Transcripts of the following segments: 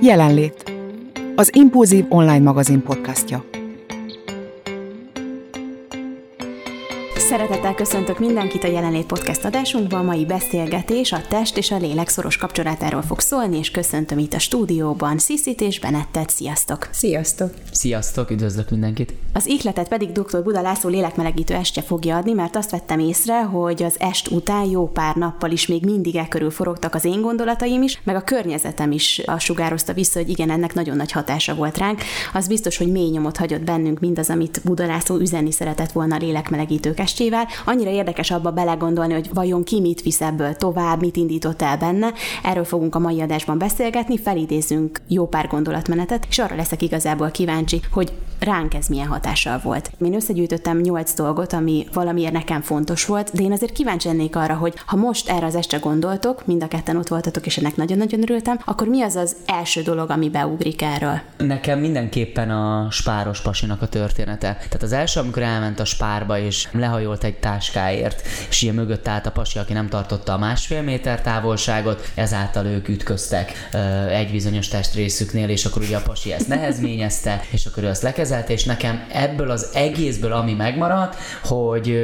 Jelenlét. Az Impulzív online magazin podcastja. Szeretettel köszöntök mindenkit a Jelenlét Podcast adásunkban. Mai beszélgetés a test és a lélek szoros kapcsolatáról fog szólni, és köszöntöm itt a stúdióban Sziszit és Benettet. Sziasztok! Sziasztok! Sziasztok, üdvözlök mindenkit! Az ihletet pedig dr. Buda László lélekmelegítő estje fogja adni, mert azt vettem észre, hogy az est után jó pár nappal is még mindig e körül forogtak az én gondolataim is, meg a környezetem is a sugározta vissza, hogy igen, ennek nagyon nagy hatása volt ránk. Az biztos, hogy mély nyomot hagyott bennünk mindaz, amit Buda László üzenni szeretett volna a lélekmelegítők estével. Annyira érdekes abba belegondolni, hogy vajon ki mit visz ebből tovább, mit indított el benne. Erről fogunk a mai adásban beszélgetni, felidézünk jó pár gondolatmenetet, és arra leszek igazából kíváncsi, hogy ránk ez milyen hatással volt. Én összegyűjtöttem nyolc dolgot, ami valamiért nekem fontos volt, de én azért kíváncsi lennék arra, hogy ha most erre az este gondoltok, mind a ketten ott voltatok, és ennek nagyon-nagyon örültem, akkor mi az az első dolog, ami beugrik erről? Nekem mindenképpen a spáros pasinak a története. Tehát az első, amikor elment a spárba, és lehajolt egy táskáért, és ilyen mögött állt a pasi, aki nem tartotta a másfél méter távolságot, ezáltal ők ütköztek egy bizonyos testrészüknél, és akkor ugye a pasi ezt nehezményezte, és akkor ő azt lekezelte, és nekem ebből az egészből, ami megmaradt, hogy,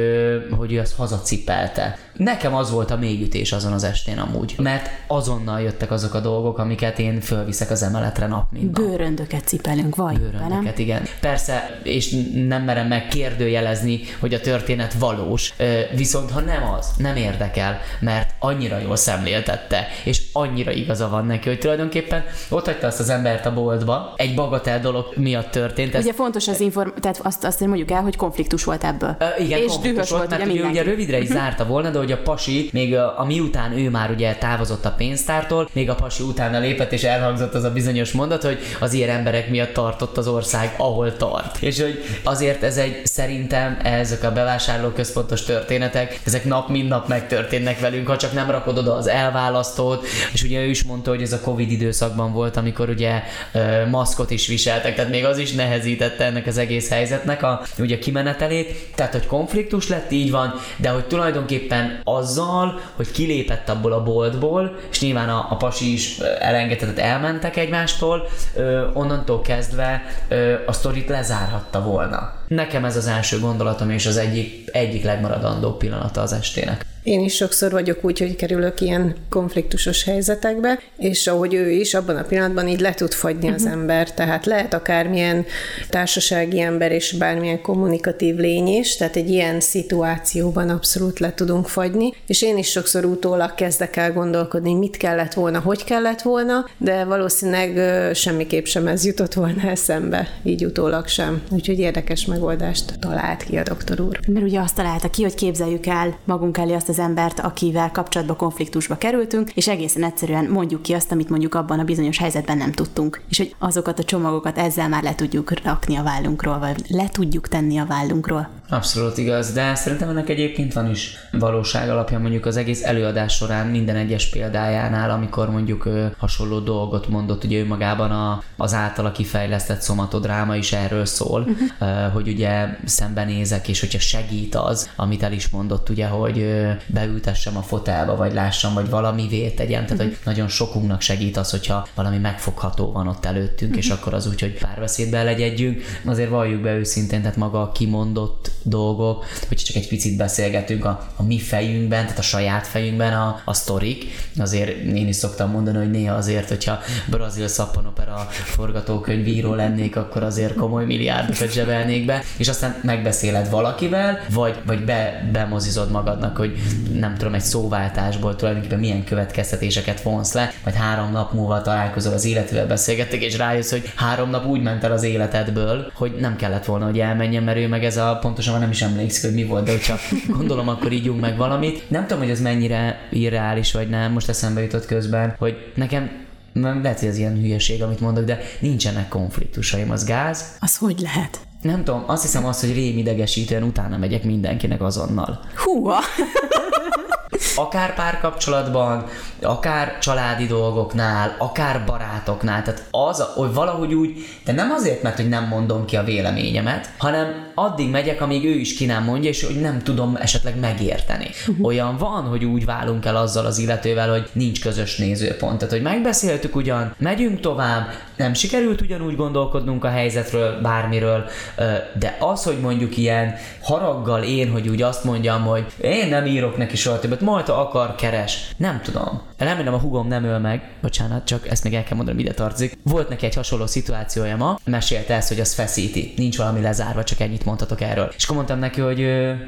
hogy ő azt hazacipelte. Nekem az volt a mélyütés azon az estén amúgy, mert azonnal jöttek azok a dolgok, amiket én fölviszek az emeletre nap, mint nap. Bőröndöket cipelünk, vagy Bőröndöket, nem? igen. Persze, és nem merem megkérdőjelezni, hogy a történet valós, viszont ha nem az, nem érdekel, mert annyira jól szemléltette, és annyira igaza van neki, hogy tulajdonképpen ott hagyta azt az embert a boltba, egy bagatel dolog miatt történt. Ugye fontos az inform, tehát azt, azt mondjuk el, hogy konfliktus volt ebből. Uh, igen, és dühös volt, mert ugye, ugye rövidre is zárta volna, de hogy a pasi, még a, a miután ő már ugye távozott a pénztártól, még a pasi utána lépett, és elhangzott az a bizonyos mondat, hogy az ilyen emberek miatt tartott az ország, ahol tart. És hogy azért ez egy, szerintem ezek a bevásárlóközpontos történetek, ezek nap mint nap megtörténnek velünk, ha csak nem rakod oda az elválasztót, és ugye ő is mondta, hogy ez a Covid időszakban volt, amikor ugye maszkot is viseltek, tehát még az is nehezítette ennek az egész helyzetnek a ugye kimenetelét, tehát hogy konfliktus lett, így van, de hogy tulajdonképpen azzal, hogy kilépett abból a boltból, és nyilván a, a pasi is elengedhetett, elmentek egymástól, ö, onnantól kezdve ö, a sztorit lezárhatta volna. Nekem ez az első gondolatom, és az egyik, egyik legmaradandóbb pillanata az estének. Én is sokszor vagyok úgy, hogy kerülök ilyen konfliktusos helyzetekbe, és ahogy ő is, abban a pillanatban így le tud fagyni az uh-huh. ember. Tehát lehet akármilyen társasági ember és bármilyen kommunikatív lény is, tehát egy ilyen szituációban abszolút le tudunk fagyni. És én is sokszor utólag kezdek el gondolkodni, mit kellett volna, hogy kellett volna, de valószínűleg semmiképp sem ez jutott volna eszembe, így utólag sem. Úgyhogy érdekes megoldást talált ki a doktor úr. Mert ugye azt találta ki, hogy képzeljük el magunk elé azt az embert, akivel kapcsolatba, konfliktusba kerültünk, és egészen egyszerűen mondjuk ki azt, amit mondjuk abban a bizonyos helyzetben nem tudtunk. És hogy azokat a csomagokat ezzel már le tudjuk rakni a vállunkról, vagy le tudjuk tenni a vállunkról. Abszolút igaz, de szerintem ennek egyébként van is valóság alapja mondjuk az egész előadás során minden egyes példájánál, amikor mondjuk ö, hasonló dolgot mondott, ugye ő magában a, az általa kifejlesztett szomatodráma is erről szól, uh-huh. ö, hogy ugye szembenézek, és hogyha segít az, amit el is mondott, ugye, hogy beültessem a fotelba, vagy lássam, vagy valami tegyem, tehát uh-huh. hogy nagyon sokunknak segít az, hogyha valami megfogható van ott előttünk, uh-huh. és akkor az úgy, hogy párbeszédbe legyedjünk, azért valljuk be őszintén, tehát maga a kimondott dolgok, hogy csak egy picit beszélgetünk a, a mi fejünkben, tehát a saját fejünkben a, a sztorik. Azért én is szoktam mondani, hogy néha azért, hogyha brazil szappanopera forgatókönyvíró lennék, akkor azért komoly milliárdokat zsebelnék be, és aztán megbeszéled valakivel, vagy, vagy be, bemozizod magadnak, hogy nem tudom, egy szóváltásból tulajdonképpen milyen következtetéseket vonsz le, vagy három nap múlva találkozol az életével beszélgettek, és rájössz, hogy három nap úgy ment el az életedből, hogy nem kellett volna, hogy elmenjen, mert ő meg ez a pontosan már nem is emlékszik, hogy mi volt, de hogyha gondolom, akkor ígyunk meg valamit. Nem tudom, hogy ez mennyire irreális vagy nem, most eszembe jutott közben, hogy nekem nem lehet, hogy ez ilyen hülyeség, amit mondok, de nincsenek konfliktusaim, az gáz. Az hogy lehet? Nem tudom, azt hiszem azt, hogy rém idegesítően utána megyek mindenkinek azonnal. Húha! Akár párkapcsolatban, akár családi dolgoknál, akár barátoknál, tehát az, hogy valahogy úgy, de nem azért, mert hogy nem mondom ki a véleményemet, hanem addig megyek, amíg ő is ki nem mondja, és hogy nem tudom esetleg megérteni. Uh-huh. Olyan van, hogy úgy válunk el azzal az illetővel, hogy nincs közös nézőpont. Tehát, hogy megbeszéltük ugyan, megyünk tovább, nem sikerült ugyanúgy gondolkodnunk a helyzetről, bármiről, de az, hogy mondjuk ilyen haraggal én, hogy úgy azt mondjam, hogy én nem írok neki soha többet, majd akar, keres. Nem tudom. Remélem a hugom nem öl meg, bocsánat, csak ezt még el kell mondanom, ide tartozik. Volt neki egy hasonló szituációja ma, mesélte ezt, hogy az feszíti, nincs valami lezárva, csak ennyit mondhatok erről. És akkor mondtam neki, hogy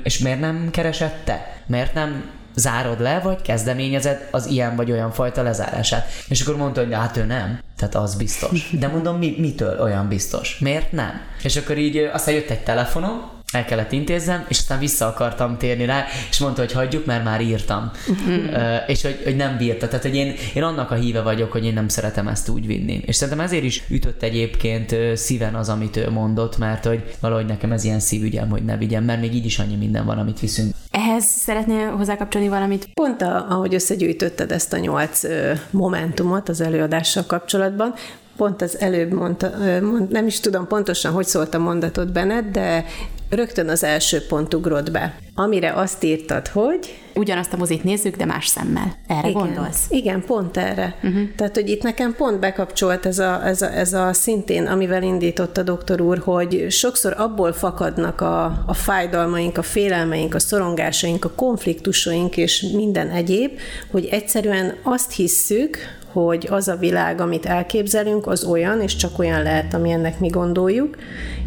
és miért nem keresett te? Miért nem zárod le, vagy kezdeményezed az ilyen vagy olyan fajta lezárását. És akkor mondta, hogy hát ő nem. Tehát az biztos. De mondom, mi, mitől olyan biztos? Miért nem? És akkor így aztán jött egy telefonom, el kellett intézzem, és aztán vissza akartam térni rá, és mondta, hogy hagyjuk, mert már írtam. uh, és hogy, hogy nem bírta. Tehát, hogy én, én annak a híve vagyok, hogy én nem szeretem ezt úgy vinni. És szerintem ezért is ütött egyébként szíven az, amit ő mondott, mert hogy valahogy nekem ez ilyen szívügyem, hogy ne vigyem, mert még így is annyi minden van, amit viszünk. Ehhez szeretnél hozzákapcsolni valamit? Pont a, ahogy összegyűjtötted ezt a nyolc momentumot az előadással kapcsolatban, pont az előbb mondta, mond, nem is tudom pontosan, hogy szólt a mondatot benned, de rögtön az első pont ugrott be, amire azt írtad, hogy... Ugyanazt a mozit nézzük, de más szemmel. Erre igen, gondolsz? Igen, pont erre. Uh-huh. Tehát, hogy itt nekem pont bekapcsolt ez a, ez, a, ez a szintén, amivel indított a doktor úr, hogy sokszor abból fakadnak a, a fájdalmaink, a félelmeink, a szorongásaink, a konfliktusaink és minden egyéb, hogy egyszerűen azt hisszük, hogy az a világ, amit elképzelünk, az olyan, és csak olyan lehet, ami ennek mi gondoljuk,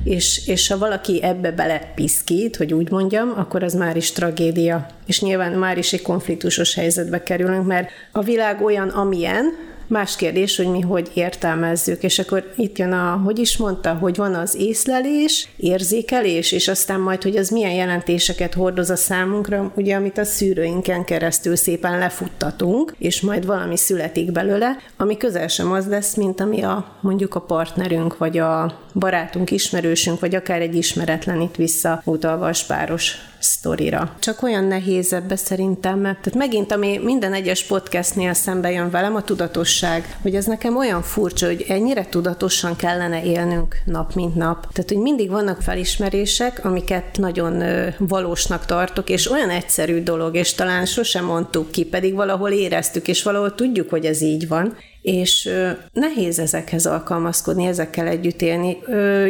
és, és ha valaki ebbe bele piszkít, hogy úgy mondjam, akkor az már is tragédia. És nyilván már is egy konfliktusos helyzetbe kerülünk, mert a világ olyan, amilyen, Más kérdés, hogy mi hogy értelmezzük, és akkor itt jön a, hogy is mondta, hogy van az észlelés, érzékelés, és aztán majd, hogy az milyen jelentéseket hordoz a számunkra, ugye, amit a szűrőinken keresztül szépen lefuttatunk, és majd valami születik belőle, ami közel sem az lesz, mint ami a mondjuk a partnerünk, vagy a barátunk, ismerősünk, vagy akár egy ismeretlen itt vissza utalva a spáros sztorira. Csak olyan nehéz ebbe szerintem, mert tehát megint, ami minden egyes podcastnél szembe jön velem, a tudatosság, hogy ez nekem olyan furcsa, hogy ennyire tudatosan kellene élnünk nap mint nap. Tehát, hogy mindig vannak felismerések, amiket nagyon valósnak tartok, és olyan egyszerű dolog, és talán sosem mondtuk ki, pedig valahol éreztük, és valahol tudjuk, hogy ez így van, és nehéz ezekhez alkalmazkodni, ezekkel együtt élni.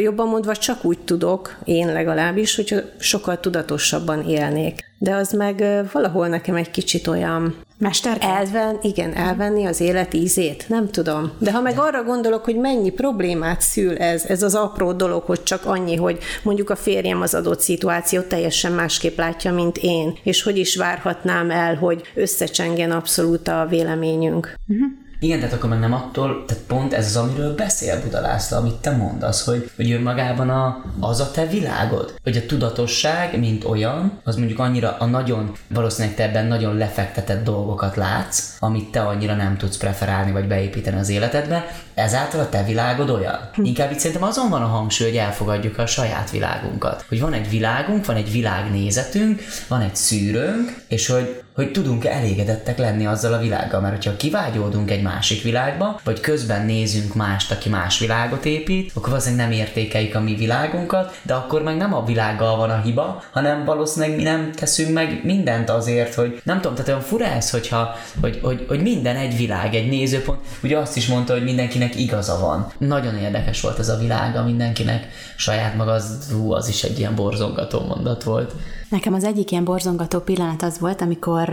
Jobban mondva csak úgy tudok, én legalábbis, hogyha sokkal tudatosabban élnék. De az meg valahol nekem egy kicsit olyan... Mester? Elven, igen, elvenni az élet ízét, nem tudom. De ha meg arra gondolok, hogy mennyi problémát szül ez, ez az apró dolog, hogy csak annyi, hogy mondjuk a férjem az adott szituációt teljesen másképp látja, mint én, és hogy is várhatnám el, hogy összecsengen abszolút a véleményünk. Uh-huh. Igen, tehát akkor meg nem attól, tehát pont ez az, amiről beszél Buda László, amit te mondasz, hogy, hogy önmagában a, az a te világod. Hogy a tudatosság, mint olyan, az mondjuk annyira a nagyon, valószínűleg te ebben nagyon lefektetett dolgokat látsz, amit te annyira nem tudsz preferálni vagy beépíteni az életedbe, ezáltal a te világod olyan. Hm. Inkább itt szerintem azon van a hangsúly, hogy elfogadjuk a saját világunkat. Hogy van egy világunk, van egy világnézetünk, van egy szűrőnk, és hogy hogy tudunk elégedettek lenni azzal a világgal, mert hogyha kivágyódunk egy másik világba, vagy közben nézünk mást, aki más világot épít, akkor valószínűleg nem értékeljük a mi világunkat, de akkor meg nem a világgal van a hiba, hanem valószínűleg mi nem teszünk meg mindent azért, hogy nem tudom, tehát olyan fura ez, hogyha, hogy, hogy, hogy minden egy világ, egy nézőpont. Ugye azt is mondta, hogy mindenkinek igaza van. Nagyon érdekes volt ez a világa mindenkinek saját maga, az, hú, az is egy ilyen borzongató mondat volt. Nekem az egyik ilyen borzongató pillanat az volt, amikor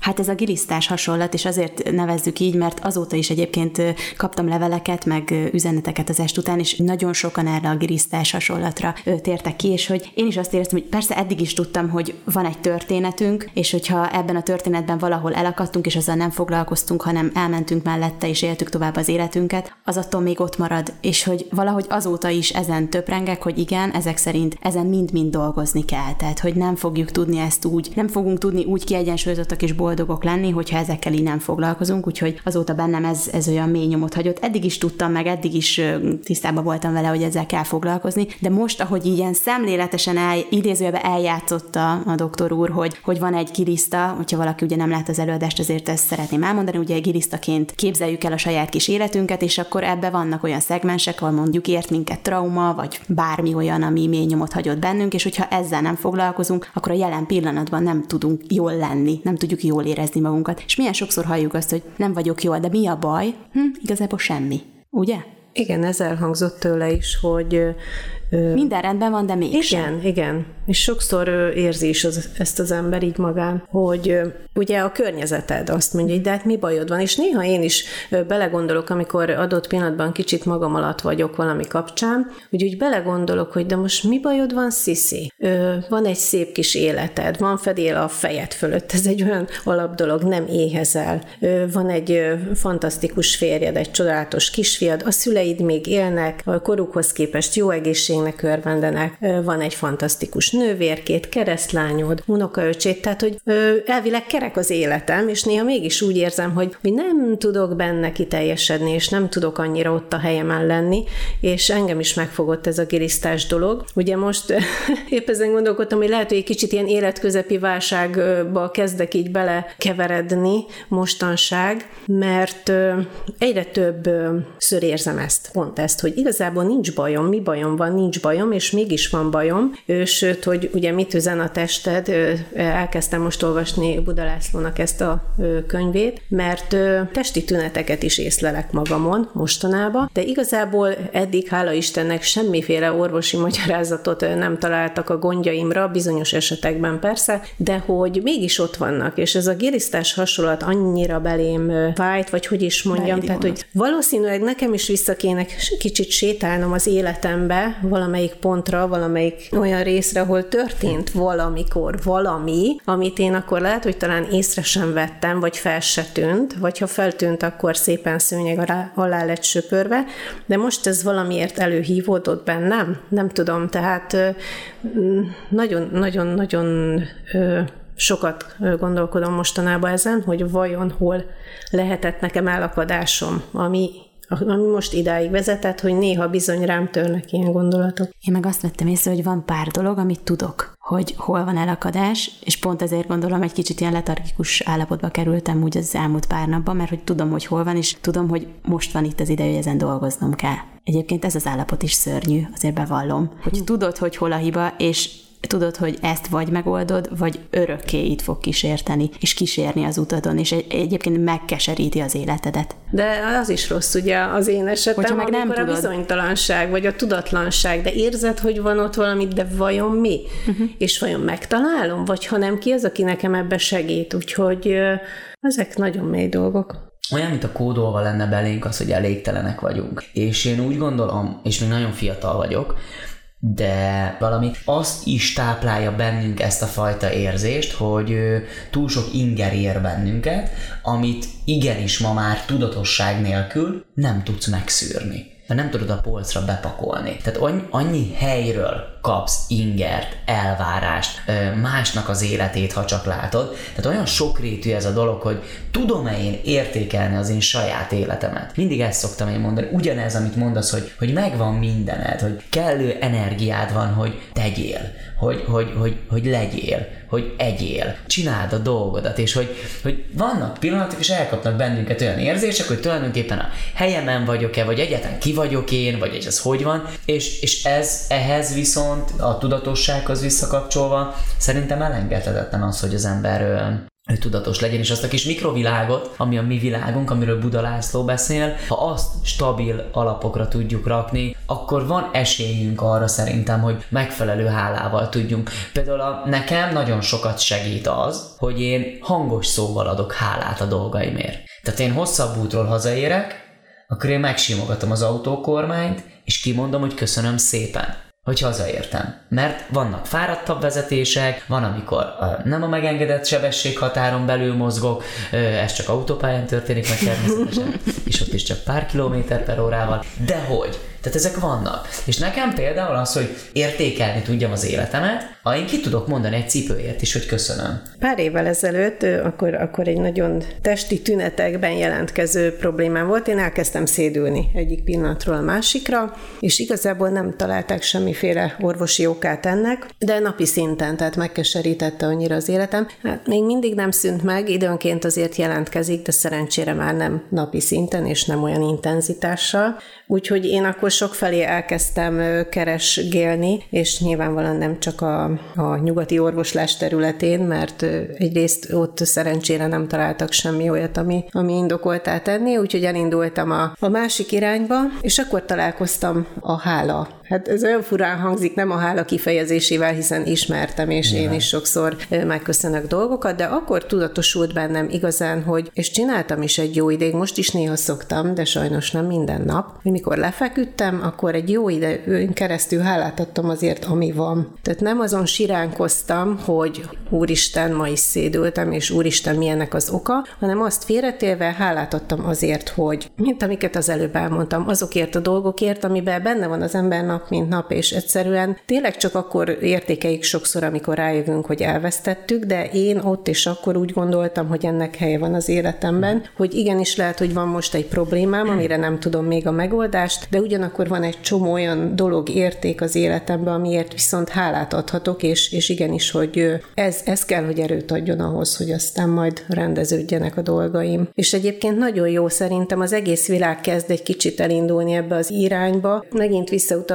hát ez a gilisztás hasonlat, és azért nevezzük így, mert azóta is egyébként kaptam leveleket, meg üzeneteket az est után, és nagyon sokan erre a gilisztás hasonlatra tértek ki, és hogy én is azt éreztem, hogy persze eddig is tudtam, hogy van egy történetünk, és hogyha ebben a történetben valahol elakadtunk, és azzal nem foglalkoztunk, hanem elmentünk mellette, és éltük tovább az életünket, az attól még ott marad, és hogy valahogy azóta is ezen töprengek, hogy igen, ezek szerint ezen mind-mind dolgozni kell, tehát hogy nem fogjuk tudni ezt úgy, nem fogunk tudni úgy kiegyensúlyozottak és boldogok lenni, hogyha ezekkel így nem foglalkozunk, úgyhogy azóta bennem ez, ez olyan mély nyomot hagyott. Eddig is tudtam meg, eddig is tisztában voltam vele, hogy ezzel kell foglalkozni, de most, ahogy ilyen szemléletesen el, idézőjelbe eljátszotta a doktor úr, hogy, hogy van egy giliszta, hogyha valaki ugye nem lát az előadást, azért ezt szeretném elmondani, ugye egy gilisztaként képzeljük el a saját kis életünket, és akkor ebbe vannak olyan szegmensek, ahol mondjuk ért minket trauma, vagy bármi olyan, ami mély nyomot hagyott bennünk, és hogyha ezzel nem foglalkozunk, akkor a jelen pillanatban nem tudunk jól lenni, nem tudjuk jól érezni magunkat. És milyen sokszor halljuk azt, hogy nem vagyok jól, de mi a baj? Hm, igazából semmi. Ugye? Igen, ez elhangzott tőle is, hogy minden rendben van, de mégsem. Igen, igen. És sokszor érzi is az, ezt az ember így magán, hogy ugye a környezeted azt mondja, hogy de hát mi bajod van, és néha én is belegondolok, amikor adott pillanatban kicsit magam alatt vagyok valami kapcsán, hogy úgy belegondolok, hogy de most mi bajod van, Sziszi? Van egy szép kis életed, van fedél a fejed fölött, ez egy olyan alap dolog, nem éhezel. Van egy fantasztikus férjed, egy csodálatos kisfiad, a szüleid még élnek, a korukhoz képest jó egészség segítségnek örvendenek, van egy fantasztikus nővérkét, keresztlányod, unokaöcsét, tehát hogy elvileg kerek az életem, és néha mégis úgy érzem, hogy, hogy nem tudok benne kiteljesedni, és nem tudok annyira ott a helyemen lenni, és engem is megfogott ez a gilisztás dolog. Ugye most épp ezen gondolkodtam, hogy lehet, hogy egy kicsit ilyen életközepi válságba kezdek így belekeveredni mostanság, mert egyre több ször érzem ezt, pont ezt, hogy igazából nincs bajom, mi bajom van, nincs bajom, és mégis van bajom, sőt, hogy ugye mit üzen a tested, elkezdtem most olvasni Budalászlónak ezt a könyvét, mert testi tüneteket is észlelek magamon mostanában, de igazából eddig, hála Istennek, semmiféle orvosi magyarázatot nem találtak a gondjaimra, bizonyos esetekben persze, de hogy mégis ott vannak, és ez a gilisztás hasonlat annyira belém fájt, vagy hogy is mondjam, tehát hogy valószínűleg nekem is vissza kéne kicsit sétálnom az életembe, valamelyik pontra, valamelyik olyan részre, ahol történt valamikor valami, amit én akkor lehet, hogy talán észre sem vettem, vagy fel se tűnt, vagy ha feltűnt, akkor szépen szőnyeg alá, alá lett söpörve, de most ez valamiért előhívódott bennem, nem tudom, tehát nagyon-nagyon-nagyon sokat gondolkodom mostanában ezen, hogy vajon hol lehetett nekem elakadásom, ami ami most idáig vezetett, hogy néha bizony rám törnek ilyen gondolatok. Én meg azt vettem észre, hogy van pár dolog, amit tudok, hogy hol van elakadás, és pont ezért gondolom, egy kicsit ilyen letargikus állapotba kerültem úgy az elmúlt pár napban, mert hogy tudom, hogy hol van, és tudom, hogy most van itt az ideje, hogy ezen dolgoznom kell. Egyébként ez az állapot is szörnyű, azért bevallom, hogy tudod, hogy hol a hiba, és tudod, hogy ezt vagy megoldod, vagy örökké itt fog kísérteni, és kísérni az utadon, és egy, egyébként megkeseríti az életedet. De az is rossz, ugye, az én esetem, Hogyha meg nem tudod. a bizonytalanság, vagy a tudatlanság, de érzed, hogy van ott valamit, de vajon mi? Uh-huh. És vajon megtalálom, vagy ha nem, ki az, aki nekem ebbe segít? Úgyhogy ezek nagyon mély dolgok olyan, mint a kódolva lenne belénk az, hogy elégtelenek vagyunk. És én úgy gondolom, és még nagyon fiatal vagyok, de valami azt is táplálja bennünk ezt a fajta érzést, hogy túl sok inger ér bennünket, amit igenis ma már tudatosság nélkül nem tudsz megszűrni mert nem tudod a polcra bepakolni. Tehát annyi helyről kapsz ingert, elvárást, másnak az életét, ha csak látod. Tehát olyan sokrétű ez a dolog, hogy tudom-e én értékelni az én saját életemet. Mindig ezt szoktam én mondani, ugyanez, amit mondasz, hogy, hogy megvan mindened, hogy kellő energiád van, hogy tegyél, hogy, hogy, hogy, hogy legyél, hogy egyél, csináld a dolgodat, és hogy, hogy vannak pillanatok, és elkapnak bennünket olyan érzések, hogy tulajdonképpen a helyemen vagyok-e, vagy egyáltalán ki vagyok én, vagy ez hogy van, és, és ez ehhez viszont a tudatossághoz visszakapcsolva szerintem elengedhetetlen az, hogy az ember hogy tudatos legyen, és azt a kis mikrovilágot, ami a mi világunk, amiről Buda László beszél, ha azt stabil alapokra tudjuk rakni, akkor van esélyünk arra szerintem, hogy megfelelő hálával tudjunk. Például a, nekem nagyon sokat segít az, hogy én hangos szóval adok hálát a dolgaimért. Tehát én hosszabb útról hazaérek, akkor én megsimogatom az autókormányt, és kimondom, hogy köszönöm szépen hogy hazaértem. Mert vannak fáradtabb vezetések, van, amikor nem a megengedett sebességhatáron belül mozgok, ez csak autópályán történik meg természetesen, és ott is csak pár kilométer per órával, de hogy Tehát ezek vannak. És nekem például az, hogy értékelni tudjam az életemet, ha én ki tudok mondani egy cipőért is, hogy köszönöm. Pár évvel ezelőtt, akkor, akkor egy nagyon testi tünetekben jelentkező problémám volt. Én elkezdtem szédülni egyik pillanatról a másikra, és igazából nem találták semmiféle orvosi okát ennek, de napi szinten, tehát megkeserítette annyira az életem. Hát még mindig nem szűnt meg, időnként azért jelentkezik, de szerencsére már nem napi szinten, és nem olyan intenzitással. Úgyhogy én akkor sokfelé elkezdtem keresgélni, és nyilvánvalóan nem csak a, a nyugati orvoslás területén, mert egyrészt ott szerencsére nem találtak semmi olyat, ami, ami indokoltá tenni, úgyhogy elindultam a, a másik irányba, és akkor találkoztam a hála Hát ez olyan furán hangzik, nem a hála kifejezésével, hiszen ismertem, és yeah. én is sokszor megköszönök dolgokat, de akkor tudatosult bennem igazán, hogy, és csináltam is egy jó ideig, most is néha szoktam, de sajnos nem minden nap, hogy mikor lefeküdtem, akkor egy jó időn keresztül hálát adtam azért, ami van. Tehát nem azon siránkoztam, hogy Úristen, ma is szédültem, és Úristen, milyennek az oka, hanem azt félretélve hálát adtam azért, hogy, mint amiket az előbb elmondtam, azokért a dolgokért, amiben benne van az ember nap, mint nap, és egyszerűen tényleg csak akkor értékeik sokszor, amikor rájövünk, hogy elvesztettük, de én ott és akkor úgy gondoltam, hogy ennek helye van az életemben, hogy igenis lehet, hogy van most egy problémám, amire nem tudom még a megoldást, de ugyanakkor van egy csomó olyan dolog, érték az életemben, amiért viszont hálát adhatok, és, és igenis, hogy ez, ez kell, hogy erőt adjon ahhoz, hogy aztán majd rendeződjenek a dolgaim. És egyébként nagyon jó szerintem az egész világ kezd egy kicsit elindulni ebbe az irányba. Megint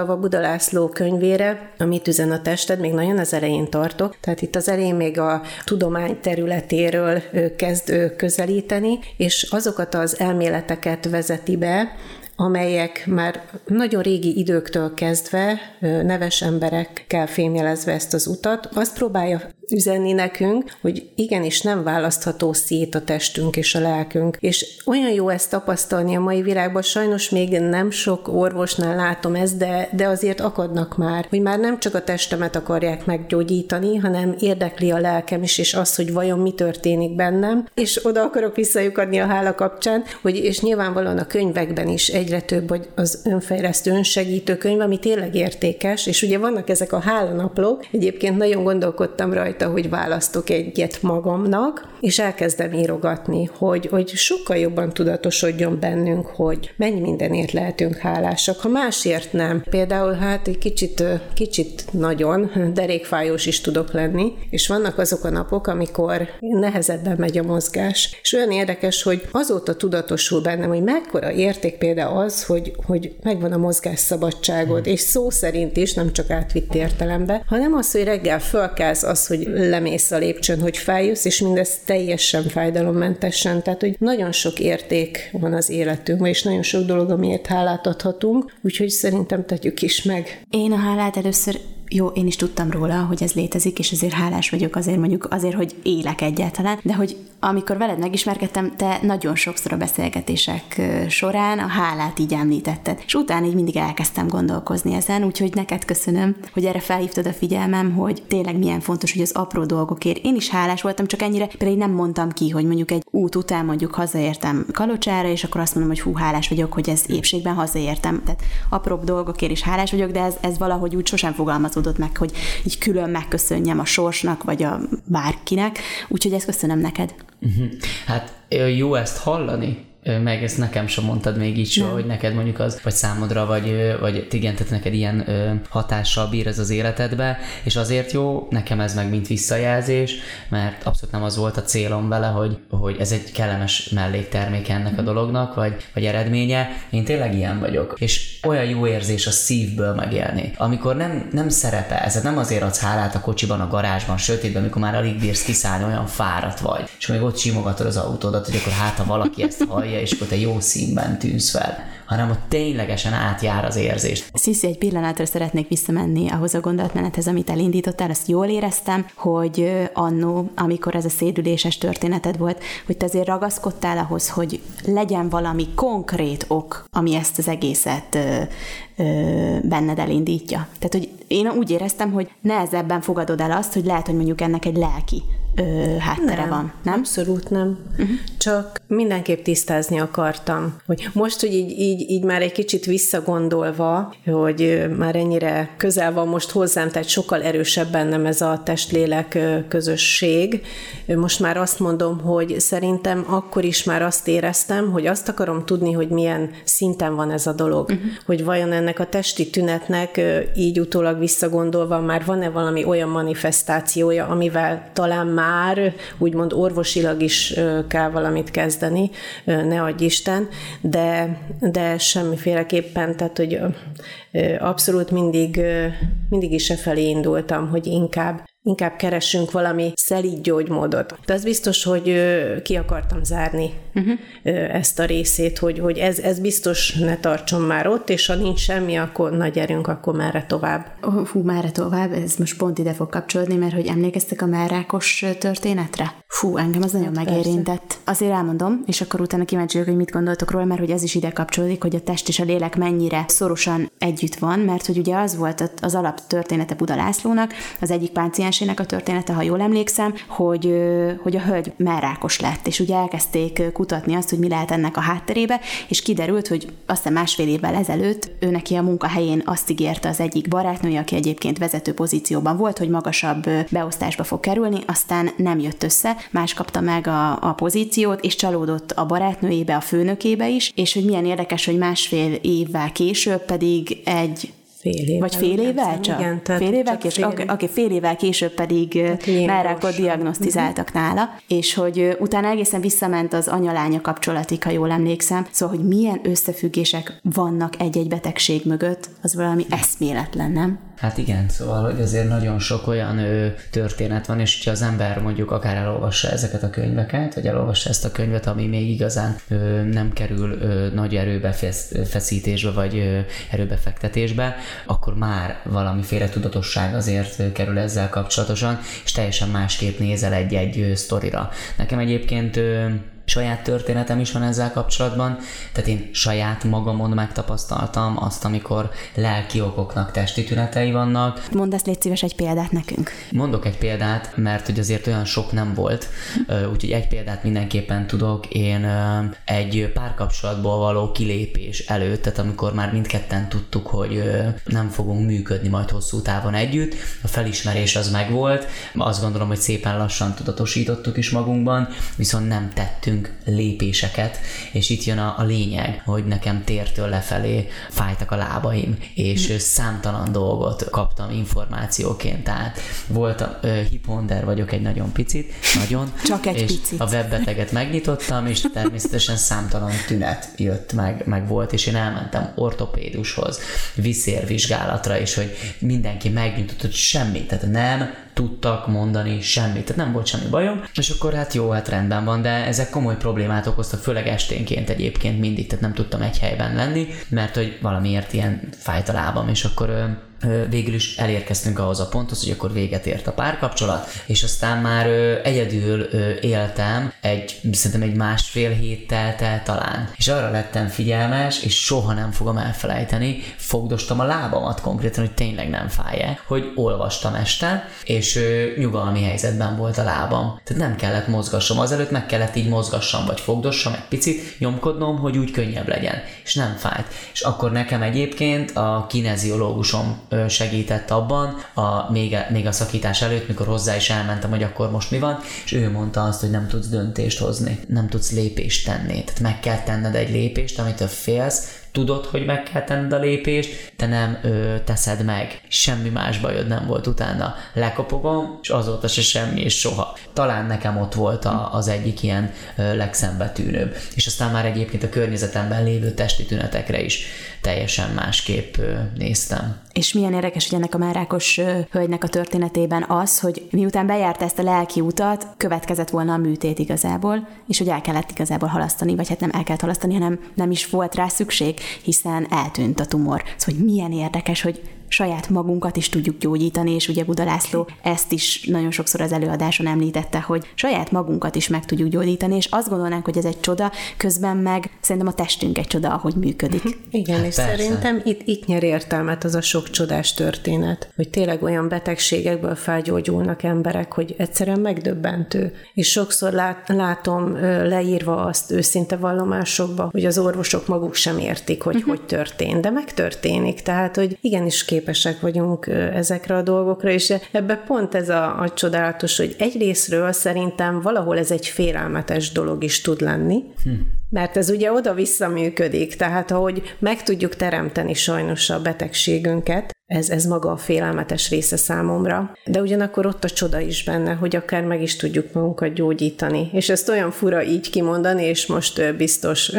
visszautalva Buda László könyvére, amit üzen a tested, még nagyon az elején tartok. Tehát itt az elején még a tudomány területéről kezd közelíteni, és azokat az elméleteket vezeti be, amelyek már nagyon régi időktől kezdve neves emberekkel fémjelezve ezt az utat, azt próbálja üzenni nekünk, hogy igenis nem választható szét a testünk és a lelkünk. És olyan jó ezt tapasztalni a mai világban, sajnos még nem sok orvosnál látom ezt, de, de azért akadnak már, hogy már nem csak a testemet akarják meggyógyítani, hanem érdekli a lelkem is, és az, hogy vajon mi történik bennem, és oda akarok visszajukadni a hála kapcsán, hogy és nyilvánvalóan a könyvekben is egyre több hogy az önfejlesztő, önsegítő könyv, ami tényleg értékes, és ugye vannak ezek a hálanaplók, egyébként nagyon gondolkodtam rajta, rajta, hogy választok egyet magamnak, és elkezdem írogatni, hogy, hogy sokkal jobban tudatosodjon bennünk, hogy mennyi mindenért lehetünk hálásak, ha másért nem. Például hát egy kicsit, kicsit nagyon derékfájós is tudok lenni, és vannak azok a napok, amikor nehezebben megy a mozgás. És olyan érdekes, hogy azóta tudatosul bennem, hogy mekkora érték például az, hogy, hogy megvan a mozgás szabadságod, és szó szerint is, nem csak átvitt értelembe, hanem az, hogy reggel fölkelsz, az, hogy lemész a lépcsőn, hogy feljössz, és mindez teljesen fájdalommentesen. Tehát, hogy nagyon sok érték van az életünkben, és nagyon sok dolog, amiért hálát adhatunk, úgyhogy szerintem tegyük is meg. Én a hálát először jó, én is tudtam róla, hogy ez létezik, és ezért hálás vagyok azért mondjuk azért, hogy élek egyáltalán, de hogy amikor veled megismerkedtem, te nagyon sokszor a beszélgetések során a hálát így említetted, és utána így mindig elkezdtem gondolkozni ezen, úgyhogy neked köszönöm, hogy erre felhívtad a figyelmem, hogy tényleg milyen fontos, hogy az apró dolgokért. Én is hálás voltam, csak ennyire például nem mondtam ki, hogy mondjuk egy út után mondjuk hazaértem Kalocsára, és akkor azt mondom, hogy hú, hálás vagyok, hogy ez épségben hazaértem. Tehát apróbb dolgokért is hálás vagyok, de ez, ez valahogy úgy sosem fogalmazódott meg, hogy így külön megköszönjem a sorsnak, vagy a bárkinek. Úgyhogy ezt köszönöm neked. Uh-huh. Hát jó ezt hallani, meg ezt nekem sem mondtad még így soha, hogy neked mondjuk az, vagy számodra, vagy, vagy igen, tehát neked ilyen hatással bír ez az életedbe, és azért jó, nekem ez meg mint visszajelzés, mert abszolút nem az volt a célom vele, hogy, hogy ez egy kellemes melléktermék ennek a dolognak, vagy, vagy eredménye. Én tényleg ilyen vagyok. És olyan jó érzés a szívből megélni. Amikor nem, nem szerepel, ez nem azért adsz hálát a kocsiban, a garázsban, sötétben, amikor már alig bírsz kiszállni, olyan fáradt vagy, és még ott simogatod az autódat, hogy akkor hát, ha valaki ezt hallja, és akkor te jó színben tűnsz fel, hanem ott ténylegesen átjár az érzés. Sziszi, egy pillanatra szeretnék visszamenni ahhoz a gondolatmenethez, amit elindítottál, azt jól éreztem, hogy annó, amikor ez a szédüléses történeted volt, hogy te azért ragaszkodtál ahhoz, hogy legyen valami konkrét ok, ami ezt az egészet benned elindítja. Tehát, hogy én úgy éreztem, hogy nehezebben fogadod el azt, hogy lehet, hogy mondjuk ennek egy lelki ö, háttere nem, van, nem? Abszolút nem. Uh-huh. Csak mindenképp tisztázni akartam, hogy most, hogy így, így, így már egy kicsit visszagondolva, hogy már ennyire közel van most hozzám, tehát sokkal erősebb bennem ez a testlélek közösség. Most már azt mondom, hogy szerintem akkor is már azt éreztem, hogy azt akarom tudni, hogy milyen szinten van ez a dolog. Uh-huh. Hogy vajon ennek a testi tünetnek így utólag visszagondolva már van-e valami olyan manifestációja, amivel talán már úgymond orvosilag is kell valamit kezdeni, ne adj Isten, de, de semmiféleképpen, tehát hogy abszolút mindig, mindig is e felé indultam, hogy inkább inkább keressünk valami szelíd gyógymódot. De az biztos, hogy ki akartam zárni uh-huh. ezt a részét, hogy, hogy ez, ez biztos ne tartson már ott, és ha nincs semmi, akkor na gyerünk, akkor merre tovább. Hú, merre tovább? Ez most pont ide fog kapcsolódni, mert hogy emlékeztek a merrákos történetre? Fú, engem az nagyon hát megérintett. Persze. Azért elmondom, és akkor utána kíváncsi hogy mit gondoltok róla, mert hogy ez is ide kapcsolódik, hogy a test és a lélek mennyire szorosan együtt van, mert hogy ugye az volt az alap története Buda Lászlónak, az egyik páciens szerencsének a története, ha jól emlékszem, hogy, hogy a hölgy merrákos lett, és ugye elkezdték kutatni azt, hogy mi lehet ennek a hátterébe, és kiderült, hogy aztán másfél évvel ezelőtt ő neki a munkahelyén azt ígérte az egyik barátnője, aki egyébként vezető pozícióban volt, hogy magasabb beosztásba fog kerülni, aztán nem jött össze, más kapta meg a, a pozíciót, és csalódott a barátnőjébe, a főnökébe is, és hogy milyen érdekes, hogy másfél évvel később pedig egy Fél évvel. Vagy fél évvel csak? Igen, tehát fél évvel később? Fél... Oké, okay, fél évvel később pedig merrákot diagnosztizáltak uh-huh. nála, és hogy utána egészen visszament az anya-lánya kapcsolatig, ha jól emlékszem. Szóval, hogy milyen összefüggések vannak egy-egy betegség mögött, az valami eszméletlen, nem? Hát igen, szóval, hogy azért nagyon sok olyan ö, történet van, és hogyha az ember mondjuk akár elolvassa ezeket a könyveket, vagy elolvassa ezt a könyvet, ami még igazán ö, nem kerül ö, nagy erőbefeszítésbe, vagy ö, erőbefektetésbe, akkor már valamiféle tudatosság azért kerül ezzel kapcsolatosan, és teljesen másképp nézel egy-egy sztorira. Nekem egyébként ö, saját történetem is van ezzel kapcsolatban, tehát én saját magamon megtapasztaltam azt, amikor lelki okoknak testi tünetei vannak. Mondd ezt légy szíves egy példát nekünk. Mondok egy példát, mert hogy azért olyan sok nem volt, úgyhogy egy példát mindenképpen tudok. Én egy párkapcsolatból való kilépés előtt, tehát amikor már mindketten tudtuk, hogy nem fogunk működni majd hosszú távon együtt, a felismerés az megvolt, azt gondolom, hogy szépen lassan tudatosítottuk is magunkban, viszont nem tettünk tettünk lépéseket, és itt jön a, a lényeg, hogy nekem tértől lefelé fájtak a lábaim, és mm. számtalan dolgot kaptam információként, tehát voltam, uh, hiponder vagyok egy nagyon picit, nagyon. Csak egy és picit. a webbeteget megnyitottam, és természetesen számtalan tünet jött, meg, meg volt, és én elmentem ortopédushoz, viszérvizsgálatra, és hogy mindenki megnyitott, hogy semmi, tehát nem tudtak mondani semmit, tehát nem volt semmi bajom, és akkor hát jó, hát rendben van, de ezek komoly problémát okoztak, főleg esténként egyébként mindig, tehát nem tudtam egy helyben lenni, mert hogy valamiért ilyen fájt a lábam, és akkor végül is elérkeztünk ahhoz a ponthoz, hogy akkor véget ért a párkapcsolat, és aztán már egyedül éltem egy, szerintem egy másfél hét telt el talán. És arra lettem figyelmes, és soha nem fogom elfelejteni, fogdostam a lábamat konkrétan, hogy tényleg nem fáj-e, hogy olvastam este, és nyugalmi helyzetben volt a lábam. Tehát nem kellett mozgassam, azelőtt meg kellett így mozgassam, vagy fogdossam egy picit, nyomkodnom, hogy úgy könnyebb legyen, és nem fájt. És akkor nekem egyébként a kineziológusom segített abban, a, még, a, még a szakítás előtt, mikor hozzá is elmentem, hogy akkor most mi van, és ő mondta azt, hogy nem tudsz döntést hozni, nem tudsz lépést tenni. Tehát meg kell tenned egy lépést, amitől félsz, tudod, hogy meg kell tenned a lépést, te nem ö, teszed meg. Semmi más bajod nem volt utána. Lekopogom, és azóta se semmi, és soha. Talán nekem ott volt a, az egyik ilyen ö, legszembetűnőbb. És aztán már egyébként a környezetemben lévő testi tünetekre is teljesen másképp néztem. És milyen érdekes, hogy ennek a márákos hölgynek a történetében az, hogy miután bejárt ezt a lelki utat, következett volna a műtét igazából, és hogy el kellett igazából halasztani, vagy hát nem el kellett halasztani, hanem nem is volt rá szükség, hiszen eltűnt a tumor. Szóval, hogy milyen érdekes, hogy saját magunkat is tudjuk gyógyítani, és ugye Buda László ezt is nagyon sokszor az előadáson említette, hogy saját magunkat is meg tudjuk gyógyítani, és azt gondolnánk, hogy ez egy csoda, közben meg szerintem a testünk egy csoda, ahogy működik. Mhm. Igen, hát és persze. szerintem itt, itt nyer értelmet az a sok csodás történet, hogy tényleg olyan betegségekből felgyógyulnak emberek, hogy egyszerűen megdöbbentő. És sokszor lát, látom leírva azt őszinte vallomásokba, hogy az orvosok maguk sem értik, hogy uh-huh. hogy történt, de megtörténik. Tehát, hogy igenis képesek vagyunk ezekre a dolgokra, és ebbe pont ez a, a csodálatos, hogy egyrésztről szerintem valahol ez egy félelmetes dolog is tud lenni, hm. mert ez ugye oda-vissza működik, tehát ahogy meg tudjuk teremteni sajnos a betegségünket, ez, ez maga a félelmetes része számomra. De ugyanakkor ott a csoda is benne, hogy akár meg is tudjuk magunkat gyógyítani. És ezt olyan fura így kimondani, és most biztos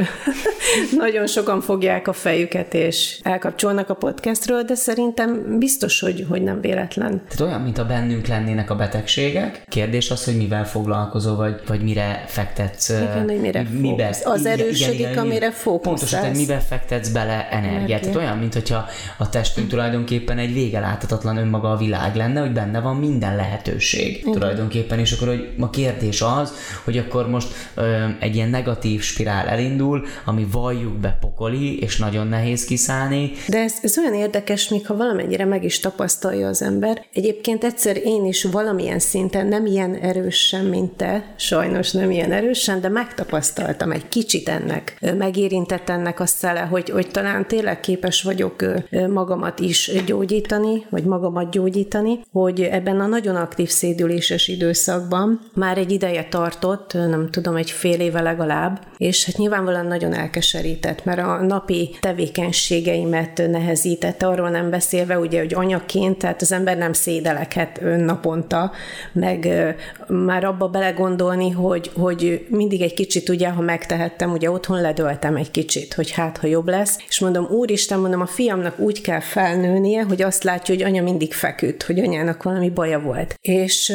nagyon sokan fogják a fejüket, és elkapcsolnak a podcastről, de szerintem biztos, hogy, hogy nem véletlen. Tehát olyan, mint a bennünk lennének a betegségek. Kérdés az, hogy mivel foglalkozol, vagy, vagy mire fektetsz. Igen, hogy mire mibe, Az erősödik, igen, igen, amire fókuszálsz. Pontosan, hogy mibe fektetsz bele energiát. Tehát olyan, mint hogyha a testünk tulajdonképpen tulajdonképpen egy vége láthatatlan önmaga a világ lenne, hogy benne van minden lehetőség Igen. tulajdonképpen, és akkor hogy a kérdés az, hogy akkor most ö, egy ilyen negatív spirál elindul, ami valljuk be pokoli, és nagyon nehéz kiszállni. De ez, ez olyan érdekes, még ha valamennyire meg is tapasztalja az ember. Egyébként egyszer én is valamilyen szinten, nem ilyen erősen, mint te, sajnos nem ilyen erősen, de megtapasztaltam egy kicsit ennek, megérintett ennek a szele, hogy, hogy talán tényleg képes vagyok magamat is gyógyítani, vagy magamat gyógyítani, hogy ebben a nagyon aktív szédüléses időszakban már egy ideje tartott, nem tudom, egy fél éve legalább, és hát nyilvánvalóan nagyon elkeserített, mert a napi tevékenységeimet nehezítette, arról nem beszélve, ugye, hogy anyaként, tehát az ember nem szédeleket naponta, meg már abba belegondolni, hogy, hogy mindig egy kicsit, ugye, ha megtehettem, ugye otthon ledöltem egy kicsit, hogy hát, ha jobb lesz, és mondom, úristen, mondom, a fiamnak úgy kell felnőnie, lennie, hogy azt látja, hogy anya mindig feküdt, hogy anyának valami baja volt. És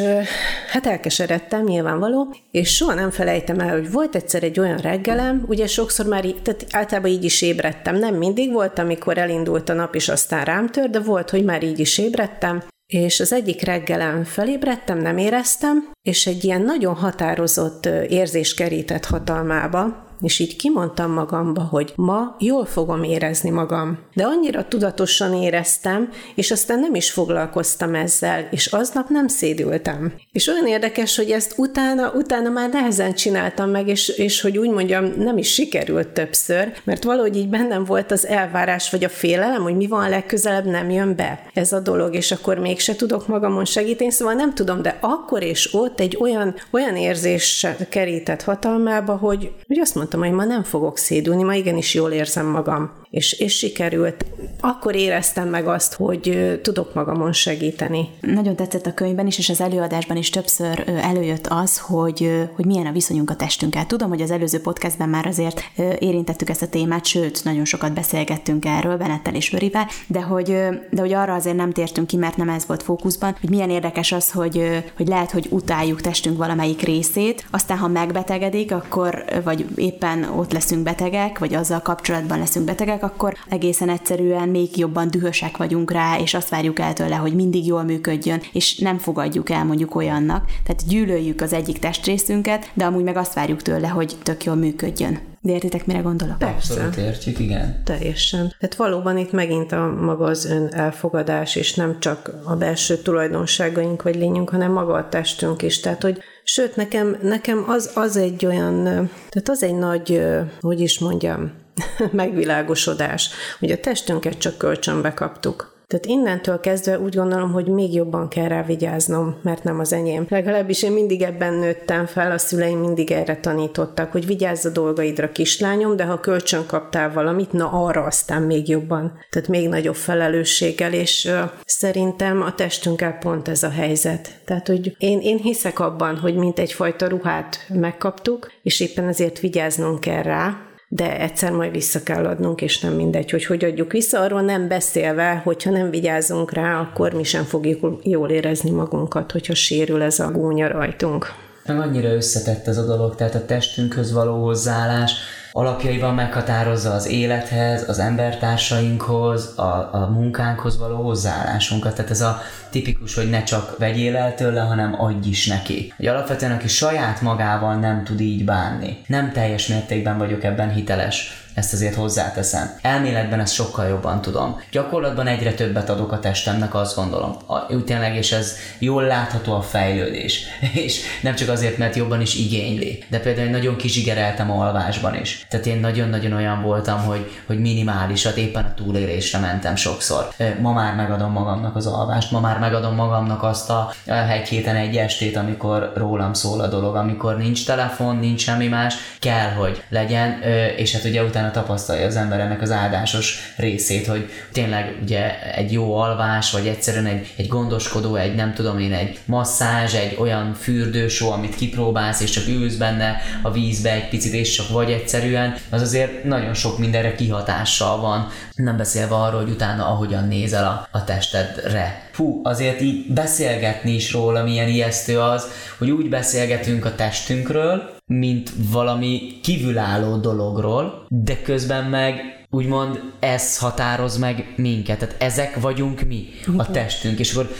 hát elkeseredtem, nyilvánvaló, és soha nem felejtem el, hogy volt egyszer egy olyan reggelem, ugye sokszor már, tehát általában így is ébredtem, nem mindig volt, amikor elindult a nap, és aztán rám tör, de volt, hogy már így is ébredtem, és az egyik reggelen felébredtem, nem éreztem, és egy ilyen nagyon határozott érzés kerített hatalmába, és így kimondtam magamba, hogy ma jól fogom érezni magam. De annyira tudatosan éreztem, és aztán nem is foglalkoztam ezzel, és aznap nem szédültem. És olyan érdekes, hogy ezt utána, utána már nehezen csináltam meg, és, és hogy úgy mondjam, nem is sikerült többször, mert valahogy így bennem volt az elvárás, vagy a félelem, hogy mi van legközelebb, nem jön be ez a dolog, és akkor mégse tudok magamon segíteni, szóval nem tudom, de akkor és ott egy olyan, olyan érzés kerített hatalmába, hogy, hogy azt mondtam, hogy ma nem fogok szédülni, ma igenis jól érzem magam és, és sikerült. Akkor éreztem meg azt, hogy tudok magamon segíteni. Nagyon tetszett a könyvben is, és az előadásban is többször előjött az, hogy, hogy milyen a viszonyunk a testünkkel. Tudom, hogy az előző podcastben már azért érintettük ezt a témát, sőt, nagyon sokat beszélgettünk erről Benettel és Vörivel, de hogy, de hogy arra azért nem tértünk ki, mert nem ez volt fókuszban, hogy milyen érdekes az, hogy, hogy lehet, hogy utáljuk testünk valamelyik részét, aztán ha megbetegedik, akkor, vagy éppen ott leszünk betegek, vagy azzal kapcsolatban leszünk betegek, akkor egészen egyszerűen még jobban dühösek vagyunk rá, és azt várjuk el tőle, hogy mindig jól működjön, és nem fogadjuk el mondjuk olyannak. Tehát gyűlöljük az egyik testrészünket, de amúgy meg azt várjuk tőle, hogy tök jól működjön. De értitek, mire gondolok? Persze. Abszolút értjük, igen. Teljesen. Tehát valóban itt megint a maga az ön elfogadás, és nem csak a belső tulajdonságaink vagy lényünk, hanem maga a testünk is. Tehát, hogy Sőt, nekem, nekem az, az egy olyan, tehát az egy nagy, hogy is mondjam, megvilágosodás, hogy a testünket csak kölcsönbe kaptuk. Tehát innentől kezdve úgy gondolom, hogy még jobban kell rá vigyáznom, mert nem az enyém. Legalábbis én mindig ebben nőttem fel, a szüleim mindig erre tanítottak, hogy vigyázz a dolgaidra, kislányom, de ha kölcsön kaptál valamit, na arra aztán még jobban. Tehát még nagyobb felelősséggel, és uh, szerintem a testünkkel pont ez a helyzet. Tehát, hogy én, én hiszek abban, hogy mint egyfajta ruhát megkaptuk, és éppen ezért vigyáznunk kell rá, de egyszer majd vissza kell adnunk, és nem mindegy, hogy hogy adjuk vissza, arról nem beszélve, hogyha nem vigyázunk rá, akkor mi sem fogjuk jól érezni magunkat, hogyha sérül ez a gúnya rajtunk. Meg annyira összetett ez a dolog, tehát a testünkhöz való hozzáállás, alapjaival meghatározza az élethez, az embertársainkhoz, a, a munkánkhoz való hozzáállásunkat. Tehát ez a tipikus, hogy ne csak vegyél el tőle, hanem adj is neki. Hogy alapvetően, aki saját magával nem tud így bánni. Nem teljes mértékben vagyok ebben hiteles ezt azért hozzáteszem. Elméletben ezt sokkal jobban tudom. Gyakorlatban egyre többet adok a testemnek, azt gondolom. Úgy tényleg, és ez jól látható a fejlődés. És nem csak azért, mert jobban is igényli, de például nagyon kizsigereltem a alvásban is. Tehát én nagyon-nagyon olyan voltam, hogy, hogy minimálisat éppen a túlélésre mentem sokszor. Ma már megadom magamnak az alvást, ma már megadom magamnak azt a egy héten egy estét, amikor rólam szól a dolog, amikor nincs telefon, nincs semmi más, kell, hogy legyen, és hát ugye utána tapasztalja az ember ennek az áldásos részét, hogy tényleg ugye egy jó alvás, vagy egyszerűen egy, egy gondoskodó, egy nem tudom én, egy masszázs, egy olyan fürdősó, amit kipróbálsz, és csak ülsz benne a vízbe egy picit, és csak vagy egyszerűen, az azért nagyon sok mindenre kihatással van. Nem beszélve arról, hogy utána ahogyan nézel a, a testedre. Fú, azért így beszélgetni is róla, milyen ijesztő az, hogy úgy beszélgetünk a testünkről, mint valami kívülálló dologról, de közben meg úgymond ez határoz meg minket, tehát ezek vagyunk mi, a testünk, és akkor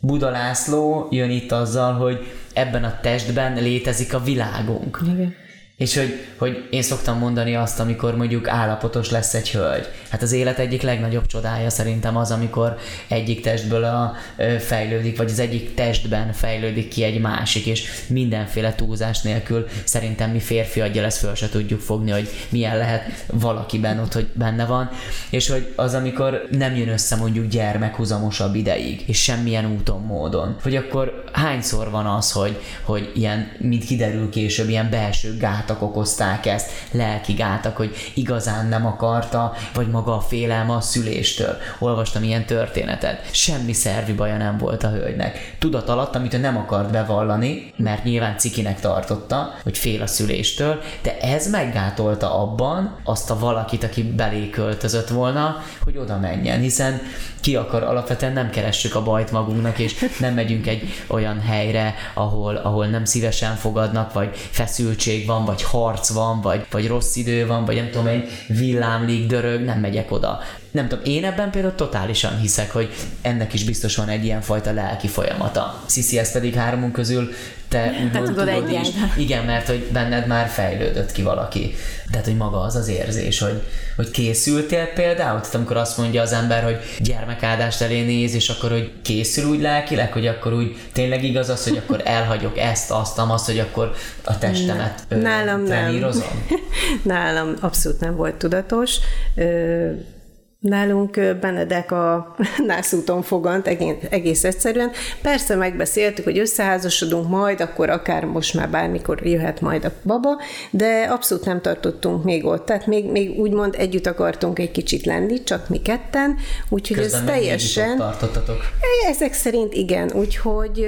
Buda László jön itt azzal, hogy ebben a testben létezik a világunk. Igen. És hogy, hogy én szoktam mondani azt, amikor mondjuk állapotos lesz egy hölgy. Hát az élet egyik legnagyobb csodája szerintem az, amikor egyik testből a, ö, fejlődik, vagy az egyik testben fejlődik ki egy másik, és mindenféle túlzás nélkül szerintem mi férfi adja lesz föl se tudjuk fogni, hogy milyen lehet valakiben ott, hogy benne van, és hogy az, amikor nem jön össze mondjuk gyermek huzamosabb ideig, és semmilyen úton, módon, hogy akkor hányszor van az, hogy, hogy ilyen, mint kiderül később, ilyen belső gát gátak okozták ezt, lelki gátak, hogy igazán nem akarta, vagy maga a félelme a szüléstől. Olvastam ilyen történetet. Semmi szervi baja nem volt a hölgynek. Tudat alatt, amit ő nem akart bevallani, mert nyilván cikinek tartotta, hogy fél a szüléstől, de ez meggátolta abban azt a valakit, aki belé költözött volna, hogy oda menjen, hiszen ki akar, alapvetően nem keressük a bajt magunknak, és nem megyünk egy olyan helyre, ahol, ahol nem szívesen fogadnak, vagy feszültség van, vagy harc van, vagy, vagy rossz idő van, vagy nem tudom, egy villámlik, dörög, nem megyek oda. Nem tudom, én ebben például totálisan hiszek, hogy ennek is biztos van egy ilyen fajta lelki folyamata. Sziszi, ez pedig háromunk közül te úgy tudod, tudod is. Igen, mert hogy benned már fejlődött ki valaki. Tehát, hogy maga az az érzés, hogy, hogy készültél például, tehát amikor azt mondja az ember, hogy gyermekáldást elé néz, és akkor, hogy készül úgy lelkileg, hogy akkor úgy tényleg igaz az, hogy akkor elhagyok ezt, azt, azt, hogy akkor a testemet Nálam nem. Nálam abszolút nem volt tudatos. Ö- Nálunk Benedek a nászúton fogant egész, egyszerűen. Persze megbeszéltük, hogy összeházasodunk majd, akkor akár most már bármikor jöhet majd a baba, de abszolút nem tartottunk még ott. Tehát még, még úgymond együtt akartunk egy kicsit lenni, csak mi ketten, úgyhogy Közben ez teljesen... tartottatok. Ezek szerint igen, úgyhogy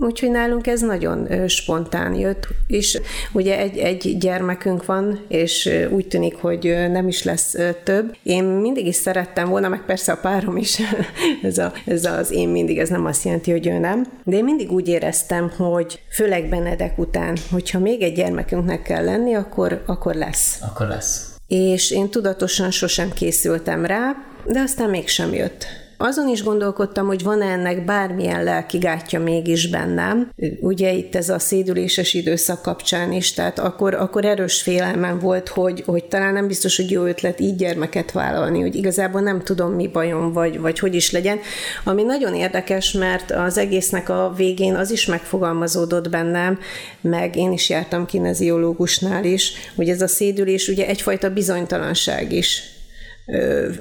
úgyhogy nálunk ez nagyon spontán jött, és ugye egy, egy gyermekünk van, és úgy tűnik, hogy nem is lesz több. Én mindig is szerettem volna, meg persze a párom is, ez, a, ez az én mindig, ez nem azt jelenti, hogy ő nem, de én mindig úgy éreztem, hogy főleg Benedek után, hogyha még egy gyermekünknek kell lenni, akkor, akkor lesz. Akkor lesz. És én tudatosan sosem készültem rá, de aztán mégsem jött. Azon is gondolkodtam, hogy van-e ennek bármilyen lelki gátja mégis bennem. Ugye itt ez a szédüléses időszak kapcsán is, tehát akkor, akkor erős félelmem volt, hogy, hogy talán nem biztos, hogy jó ötlet így gyermeket vállalni, hogy igazából nem tudom, mi bajom, vagy, vagy hogy is legyen. Ami nagyon érdekes, mert az egésznek a végén az is megfogalmazódott bennem, meg én is jártam kineziológusnál is, hogy ez a szédülés ugye egyfajta bizonytalanság is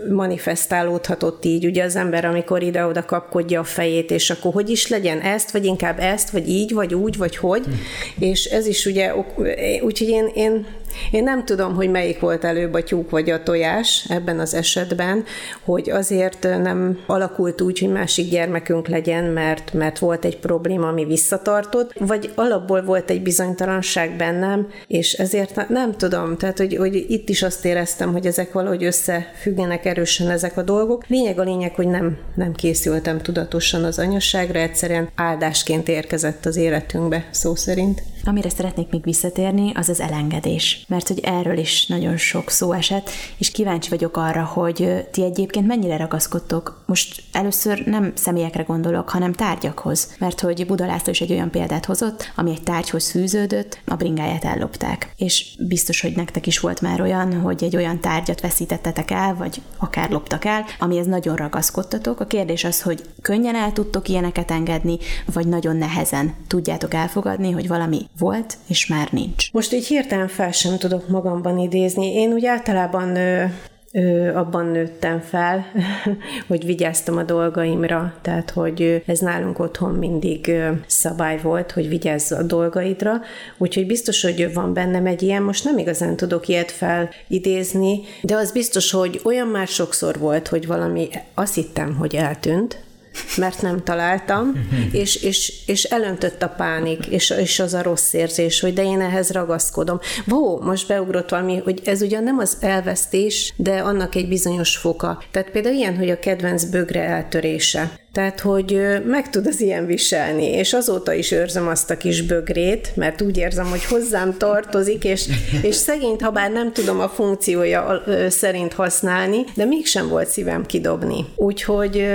manifestálódhatott így, ugye az ember, amikor ide-oda kapkodja a fejét, és akkor hogy is legyen ezt, vagy inkább ezt, vagy így, vagy úgy, vagy hogy, hm. és ez is ugye, úgyhogy én, én, én nem tudom, hogy melyik volt előbb a tyúk vagy a tojás ebben az esetben, hogy azért nem alakult úgy, hogy másik gyermekünk legyen, mert, mert volt egy probléma, ami visszatartott, vagy alapból volt egy bizonytalanság bennem, és ezért nem tudom, tehát hogy, hogy itt is azt éreztem, hogy ezek valahogy össze függenek erősen ezek a dolgok. Lényeg a lényeg, hogy nem, nem készültem tudatosan az anyasságra, egyszerűen áldásként érkezett az életünkbe, szó szerint. Amire szeretnék még visszatérni, az az elengedés. Mert hogy erről is nagyon sok szó esett, és kíváncsi vagyok arra, hogy ti egyébként mennyire ragaszkodtok. Most először nem személyekre gondolok, hanem tárgyakhoz. Mert hogy Budalászló is egy olyan példát hozott, ami egy tárgyhoz fűződött, a bringáját ellopták. És biztos, hogy nektek is volt már olyan, hogy egy olyan tárgyat veszítettetek el, vagy akár loptak el, amihez nagyon ragaszkodtatok. A kérdés az, hogy könnyen el tudtok ilyeneket engedni, vagy nagyon nehezen tudjátok elfogadni, hogy valami volt, és már nincs. Most így hirtelen fel sem tudok magamban idézni. Én úgy általában ö, ö, abban nőttem fel, hogy vigyáztam a dolgaimra, tehát hogy ez nálunk otthon mindig szabály volt, hogy vigyázz a dolgaidra, úgyhogy biztos, hogy van bennem egy ilyen, most nem igazán tudok ilyet felidézni, de az biztos, hogy olyan már sokszor volt, hogy valami azt hittem, hogy eltűnt, mert nem találtam, és, és, és elöntött a pánik, és, és az a rossz érzés, hogy de én ehhez ragaszkodom. Vó, most beugrott valami, hogy ez ugyan nem az elvesztés, de annak egy bizonyos foka. Tehát például ilyen, hogy a kedvenc bögre eltörése. Tehát, hogy meg tud az ilyen viselni, és azóta is őrzöm azt a kis bögrét, mert úgy érzem, hogy hozzám tartozik, és, és szegényt, ha bár nem tudom a funkciója szerint használni, de mégsem volt szívem kidobni. Úgyhogy,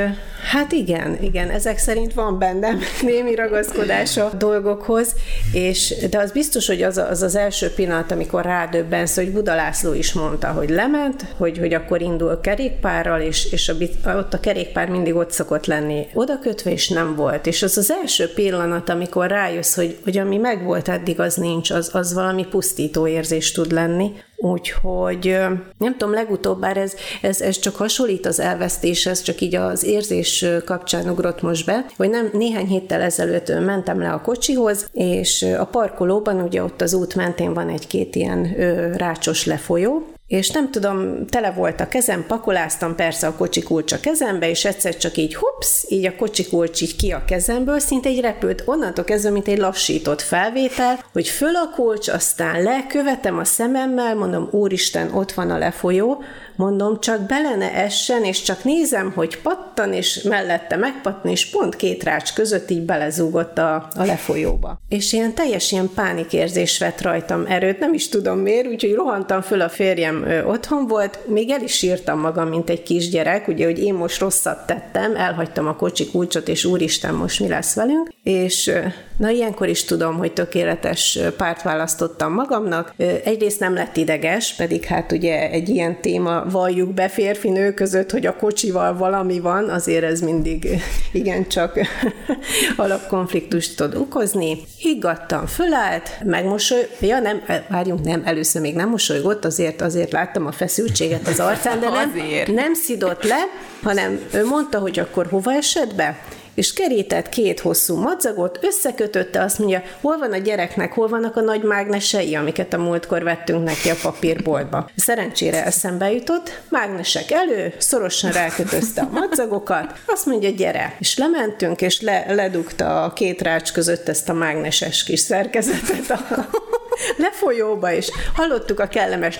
hát igen, igen, ezek szerint van bennem némi ragaszkodás a dolgokhoz, és, de az biztos, hogy az az, az első pillanat, amikor rádöbbensz, hogy Buda is mondta, hogy lement, hogy, hogy akkor indul kerékpárral, és, és a, ott a kerékpár mindig ott szokott lenni lenni odakötve, és nem volt. És az az első pillanat, amikor rájössz, hogy, hogy ami megvolt eddig, az nincs, az, az valami pusztító érzés tud lenni. Úgyhogy nem tudom, legutóbb, bár ez, ez, ez csak hasonlít az elvesztéshez, csak így az érzés kapcsán ugrott most be, hogy nem néhány héttel ezelőtt mentem le a kocsihoz, és a parkolóban, ugye ott az út mentén van egy-két ilyen rácsos lefolyó, és nem tudom, tele volt a kezem, pakoláztam persze a kocsi kulcs a kezembe, és egyszer csak így hups, így a kocsi kulcs így ki a kezemből, szinte egy repült, onnantól kezdve, mint egy lassított felvétel, hogy föl a kulcs, aztán le, követem a szememmel, mondom, úristen, ott van a lefolyó, mondom, csak belene essen, és csak nézem, hogy pattan, és mellette megpattan, és pont két rács között így belezúgott a, a lefolyóba. És ilyen teljes ilyen pánikérzés vett rajtam erőt, nem is tudom miért, úgyhogy rohantam föl, a férjem ö, otthon volt, még el is sírtam magam, mint egy kisgyerek, ugye, hogy én most rosszat tettem, elhagytam a kocsi kulcsot, és úristen, most mi lesz velünk, és na ilyenkor is tudom, hogy tökéletes párt választottam magamnak. Egyrészt nem lett ideges, pedig hát ugye egy ilyen téma valljuk be férfi-nő között, hogy a kocsival valami van, azért ez mindig igencsak alapkonfliktust tud okozni. Higgadtam, fölállt, megmosoly, ja nem, várjunk, nem, először még nem mosolygott, azért, azért láttam a feszültséget az arcán, de nem, nem szidott le, hanem ő mondta, hogy akkor hova esett be? És kerített két hosszú madzagot, összekötötte, azt mondja, hol van a gyereknek, hol vannak a nagy mágnesei, amiket a múltkor vettünk neki a papírboltba. Szerencsére eszembe jutott, mágnesek elő, szorosan rákötözte a madzagokat, azt mondja, gyere. És lementünk, és le, ledugta a két rács között ezt a mágneses kis szerkezetet a lefolyóba, és hallottuk a kellemes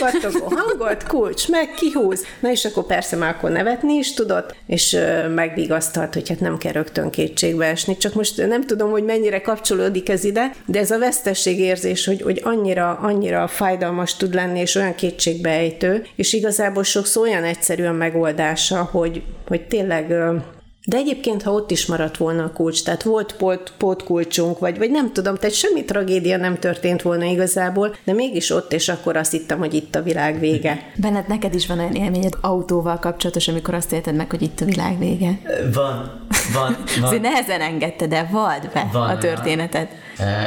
kattogó hangot, kulcs, meg kihúz. Na és akkor persze már akkor nevetni is tudott, és megvigasztalt, hogy hát nem kell rögtön kétségbe esni, csak most nem tudom, hogy mennyire kapcsolódik ez ide, de ez a vesztességérzés, hogy, hogy annyira, annyira fájdalmas tud lenni, és olyan kétségbeejtő, és igazából sokszor olyan egyszerű a megoldása, hogy, hogy tényleg de egyébként, ha ott is maradt volna a kulcs, tehát volt pót, pótkulcsunk, vagy, vagy nem tudom, tehát semmi tragédia nem történt volna igazából, de mégis ott, és akkor azt hittem, hogy itt a világ vége. Benned neked is van olyan élményed autóval kapcsolatos, amikor azt élted meg, hogy itt a világ vége? Van, van. van. Azért nehezen engedte, de vad be van, a történetet.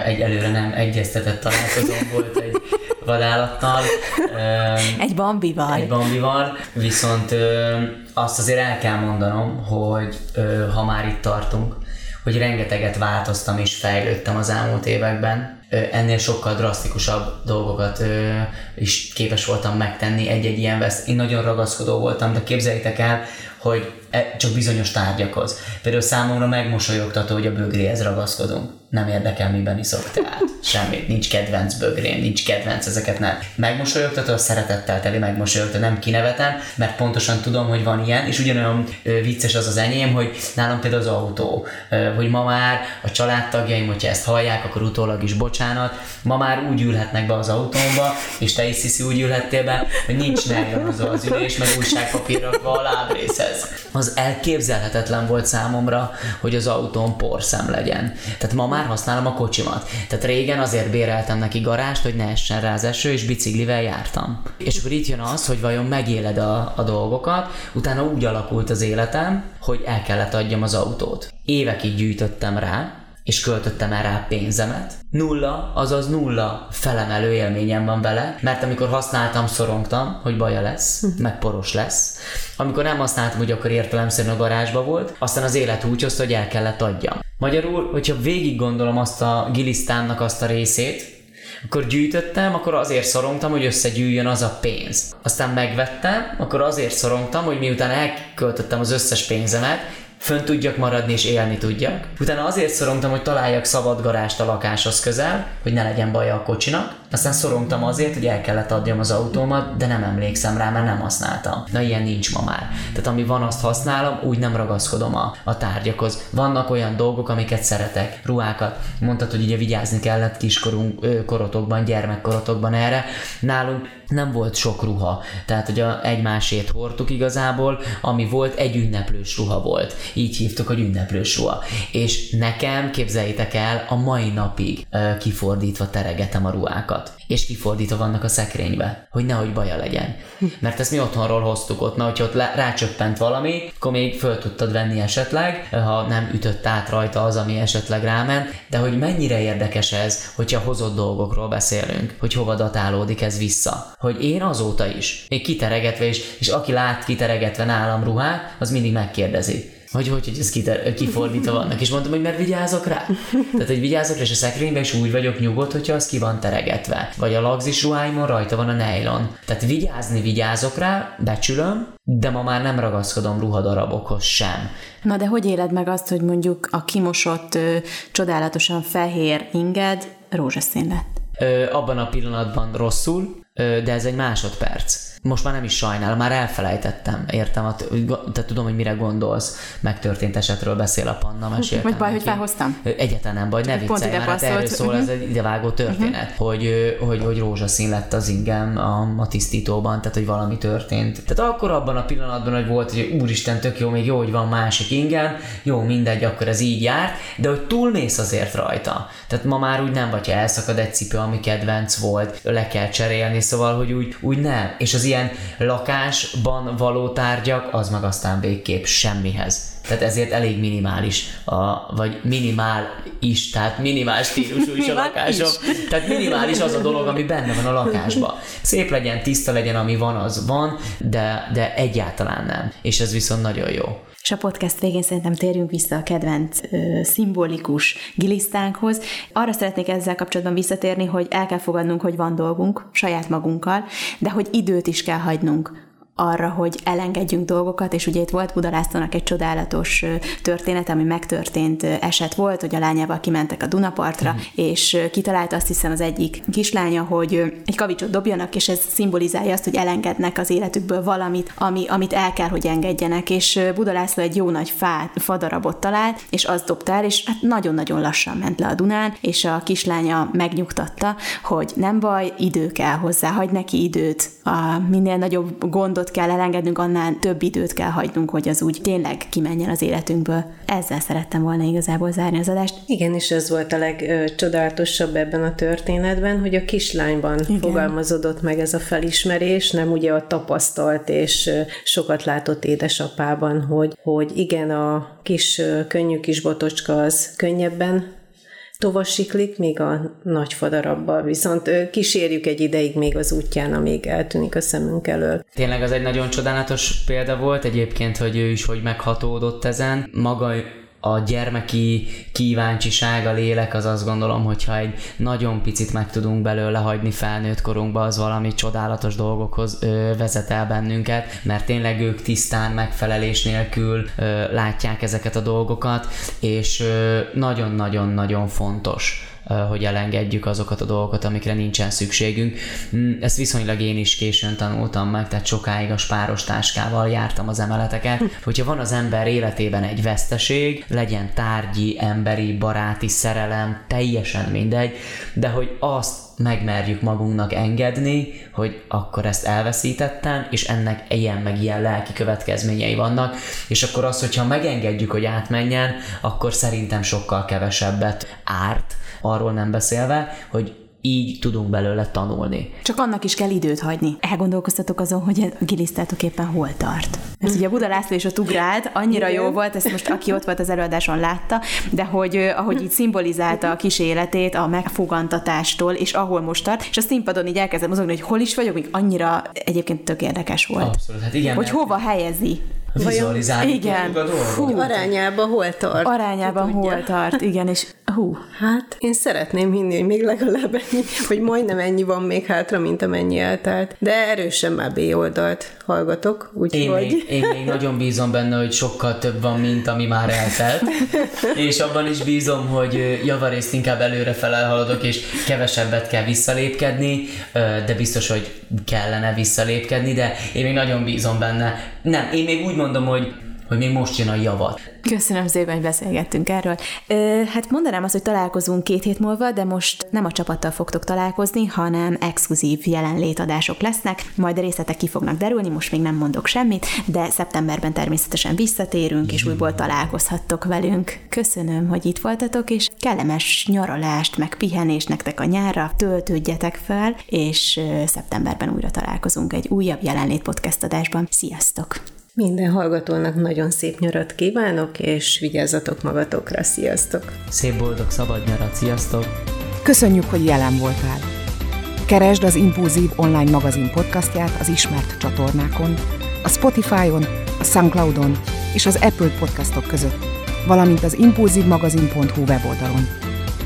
Egy előre nem egyeztetett találkozón volt egy vadállattal. Egy bambival. Egy bambival, viszont azt azért el kell mondanom, hogy ha már itt tartunk, hogy rengeteget változtam és fejlődtem az elmúlt években. Ennél sokkal drasztikusabb dolgokat is képes voltam megtenni egy-egy ilyen vesz. Én nagyon ragaszkodó voltam, de képzeljétek el, hogy csak bizonyos tárgyakhoz. Például számomra megmosolyogtató, hogy a bögréhez ragaszkodunk. nem érdekel, miben iszok teát. Semmit, nincs kedvenc bögrém, nincs kedvenc ezeket nem. Megmosolyogtatod, szeretettel teli megmosolyogtatod, nem kinevetem, mert pontosan tudom, hogy van ilyen, és ugyanolyan vicces az az enyém, hogy nálam például az autó, hogy ma már a családtagjaim, hogyha ezt hallják, akkor utólag is bocsánat, ma már úgy ülhetnek be az autómba, és te is Sziszi úgy ülhettél be, hogy nincs nejlonozó az ülés, meg újságpapír rakva a lábrészhez. Az elképzelhetetlen volt számomra, hogy az autón porszem legyen. Tehát ma már használom a kocsimat. Tehát régen azért béreltem neki garást, hogy ne essen rá az eső, és biciklivel jártam. És akkor itt jön az, hogy vajon megéled a, a dolgokat, utána úgy alakult az életem, hogy el kellett adjam az autót. Évekig gyűjtöttem rá, és költöttem el rá pénzemet. Nulla, azaz nulla felemelő élményem van vele, mert amikor használtam, szorongtam, hogy baja lesz, meg poros lesz. Amikor nem használtam, hogy akkor értelemszerűen a garázsba volt, aztán az élet úgy hozta, hogy el kellett adjam. Magyarul, hogyha végig gondolom azt a gilisztánnak azt a részét, akkor gyűjtöttem, akkor azért szorongtam, hogy összegyűjjön az a pénz. Aztán megvettem, akkor azért szorongtam, hogy miután elköltöttem az összes pénzemet, fönn tudjak maradni és élni tudjak. Utána azért szorongtam, hogy találjak szabad garást a lakáshoz közel, hogy ne legyen baja a kocsinak. Aztán szorongtam azért, hogy el kellett adjam az autómat, de nem emlékszem rá, mert nem használtam. Na ilyen nincs ma már. Tehát ami van, azt használom, úgy nem ragaszkodom a, a tárgyakhoz. Vannak olyan dolgok, amiket szeretek, ruhákat. Mondtad, hogy ugye vigyázni kellett kiskorunk korotokban, gyermekkorotokban erre. Nálunk nem volt sok ruha, tehát hogy a egymásét hordtuk igazából, ami volt, egy ünneplős ruha volt. Így hívtuk, hogy ünneplős ruha. És nekem, képzeljétek el, a mai napig kifordítva teregetem a ruhákat és kifordítva vannak a szekrénybe, hogy nehogy baja legyen. Mert ezt mi otthonról hoztuk ott, mert hogyha ott rácsöppent valami, akkor még föl tudtad venni esetleg, ha nem ütött át rajta az, ami esetleg ráment, de hogy mennyire érdekes ez, hogyha hozott dolgokról beszélünk, hogy hova datálódik ez vissza. Hogy én azóta is, még kiteregetve is, és aki lát kiteregetve nálam ruhát, az mindig megkérdezi hogy hogy, hogy ez kiter, kifordítva vannak, és mondtam, hogy mert vigyázok rá. Tehát, hogy vigyázok rá, és a szekrényben is úgy vagyok nyugodt, hogyha az ki van teregetve. Vagy a lagzis ruháimon rajta van a nylon. Tehát vigyázni vigyázok rá, becsülöm, de ma már nem ragaszkodom ruhadarabokhoz sem. Na de hogy éled meg azt, hogy mondjuk a kimosott, ö, csodálatosan fehér inged rózsaszín lett? Ö, abban a pillanatban rosszul, ö, de ez egy másodperc most már nem is sajnálom, már elfelejtettem, értem, te tudom, hogy mire gondolsz, megtörtént esetről beszél a Panna, meséltem. Vagy baj, neki. hogy felhoztam? Egyetlen nem baj, ne viccelj, mert hát erről szól uh-huh. ez egy idevágó történet, uh-huh. hogy, hogy, hogy rózsaszín lett az ingem a, a tisztítóban, tehát hogy valami történt. Tehát akkor abban a pillanatban, hogy volt, hogy úristen, tök jó, még jó, hogy van másik ingem, jó, mindegy, akkor ez így járt, de hogy túlmész azért rajta. Tehát ma már úgy nem vagy, ha elszakad egy cipő, ami kedvenc volt, le kell cserélni, szóval, hogy úgy, úgy nem. És az ilyen ilyen lakásban való tárgyak, az meg aztán végképp semmihez. Tehát ezért elég minimális, a, vagy minimál is, tehát minimál stílusú is a lakásom. Tehát minimális az a dolog, ami benne van a lakásban. Szép legyen, tiszta legyen, ami van, az van, de, de egyáltalán nem. És ez viszont nagyon jó. És a podcast végén szerintem térjünk vissza a kedvenc ö, szimbolikus gilisztánkhoz. Arra szeretnék ezzel kapcsolatban visszatérni, hogy el kell fogadnunk, hogy van dolgunk saját magunkkal, de hogy időt is kell hagynunk arra, hogy elengedjünk dolgokat, és ugye itt volt Budalászlónak egy csodálatos történet, ami megtörtént eset volt, hogy a lányával kimentek a Dunapartra, mm. és kitalált azt hiszem az egyik kislánya, hogy egy kavicsot dobjanak, és ez szimbolizálja azt, hogy elengednek az életükből valamit, ami, amit el kell, hogy engedjenek, és Budalászló egy jó nagy fát, fadarabot talált, és azt dobta el, és hát nagyon-nagyon lassan ment le a Dunán, és a kislánya megnyugtatta, hogy nem baj, idő kell hozzá, hagy neki időt, a minél nagyobb gondot dolgot kell elengednünk, annál több időt kell hagynunk, hogy az úgy tényleg kimenjen az életünkből. Ezzel szerettem volna igazából zárni az adást. Igen, és ez volt a legcsodálatosabb ebben a történetben, hogy a kislányban Igen. fogalmazódott meg ez a felismerés, nem ugye a tapasztalt és sokat látott édesapában, hogy, hogy igen, a kis könnyű kis botocska az könnyebben tovasiklik, még a nagy fadarabbal, viszont kísérjük egy ideig még az útján, amíg eltűnik a szemünk elől. Tényleg az egy nagyon csodálatos példa volt egyébként, hogy ő is hogy meghatódott ezen. Maga a gyermeki kíváncsiság, a lélek, az azt gondolom, hogyha egy nagyon picit meg tudunk belőle hagyni felnőtt korunkba, az valami csodálatos dolgokhoz ö, vezet el bennünket, mert tényleg ők tisztán, megfelelés nélkül ö, látják ezeket a dolgokat, és nagyon-nagyon-nagyon fontos hogy elengedjük azokat a dolgokat, amikre nincsen szükségünk. Mm, ezt viszonylag én is későn tanultam meg, tehát sokáig a spáros táskával jártam az emeleteket. Hogyha van az ember életében egy veszteség, legyen tárgyi, emberi, baráti szerelem, teljesen mindegy, de hogy azt megmerjük magunknak engedni, hogy akkor ezt elveszítettem, és ennek ilyen meg ilyen lelki következményei vannak, és akkor az, hogyha megengedjük, hogy átmenjen, akkor szerintem sokkal kevesebbet árt, arról nem beszélve, hogy így tudunk belőle tanulni. Csak annak is kell időt hagyni. Elgondolkoztatok azon, hogy a gilisztátok éppen hol tart. Mert ugye a Buda László és a Tugrált annyira Igen. jó volt, ezt most aki ott volt az előadáson látta, de hogy ahogy így szimbolizálta a kis életét a megfogantatástól, és ahol most tart, és a színpadon így elkezdem mozogni, hogy hol is vagyok, még annyira egyébként tök érdekes volt. Abszolút, hát igen. Hogy hova helyezi vizualizálni igen. a dolgot. Hú, arányában hol tart. Arányában hol tart, igen, és hú. Hát én szeretném hinni, hogy még legalább ennyi, hogy majdnem ennyi van még hátra, mint amennyi eltelt. De erősen már B oldalt hallgatok, úgyhogy... Én, még, én még nagyon bízom benne, hogy sokkal több van, mint ami már eltelt. és abban is bízom, hogy javarészt inkább előre felelhaladok, és kevesebbet kell visszalépkedni, de biztos, hogy kellene visszalépkedni, de én még nagyon bízom benne. Nem, én még úgy mondom, hogy hogy még most jön a javat. Köszönöm szépen, hogy beszélgettünk erről. Ö, hát mondanám azt, hogy találkozunk két hét múlva, de most nem a csapattal fogtok találkozni, hanem exkluzív jelenlétadások lesznek, majd a részletek ki fognak derülni, most még nem mondok semmit, de szeptemberben természetesen visszatérünk, és újból találkozhattok velünk. Köszönöm, hogy itt voltatok, és kellemes nyaralást, meg pihenést nektek a nyárra, töltődjetek fel, és szeptemberben újra találkozunk egy újabb jelenlét podcast adásban. Sziasztok! Minden hallgatónak nagyon szép nyarat kívánok, és vigyázzatok magatokra. Sziasztok! Szép boldog szabad nyarat, sziasztok! Köszönjük, hogy jelen voltál! Keresd az Impulzív online magazin podcastját az ismert csatornákon, a Spotify-on, a Soundcloud-on és az Apple podcastok között, valamint az impulzívmagazin.hu weboldalon.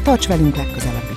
Tarts velünk legközelebb!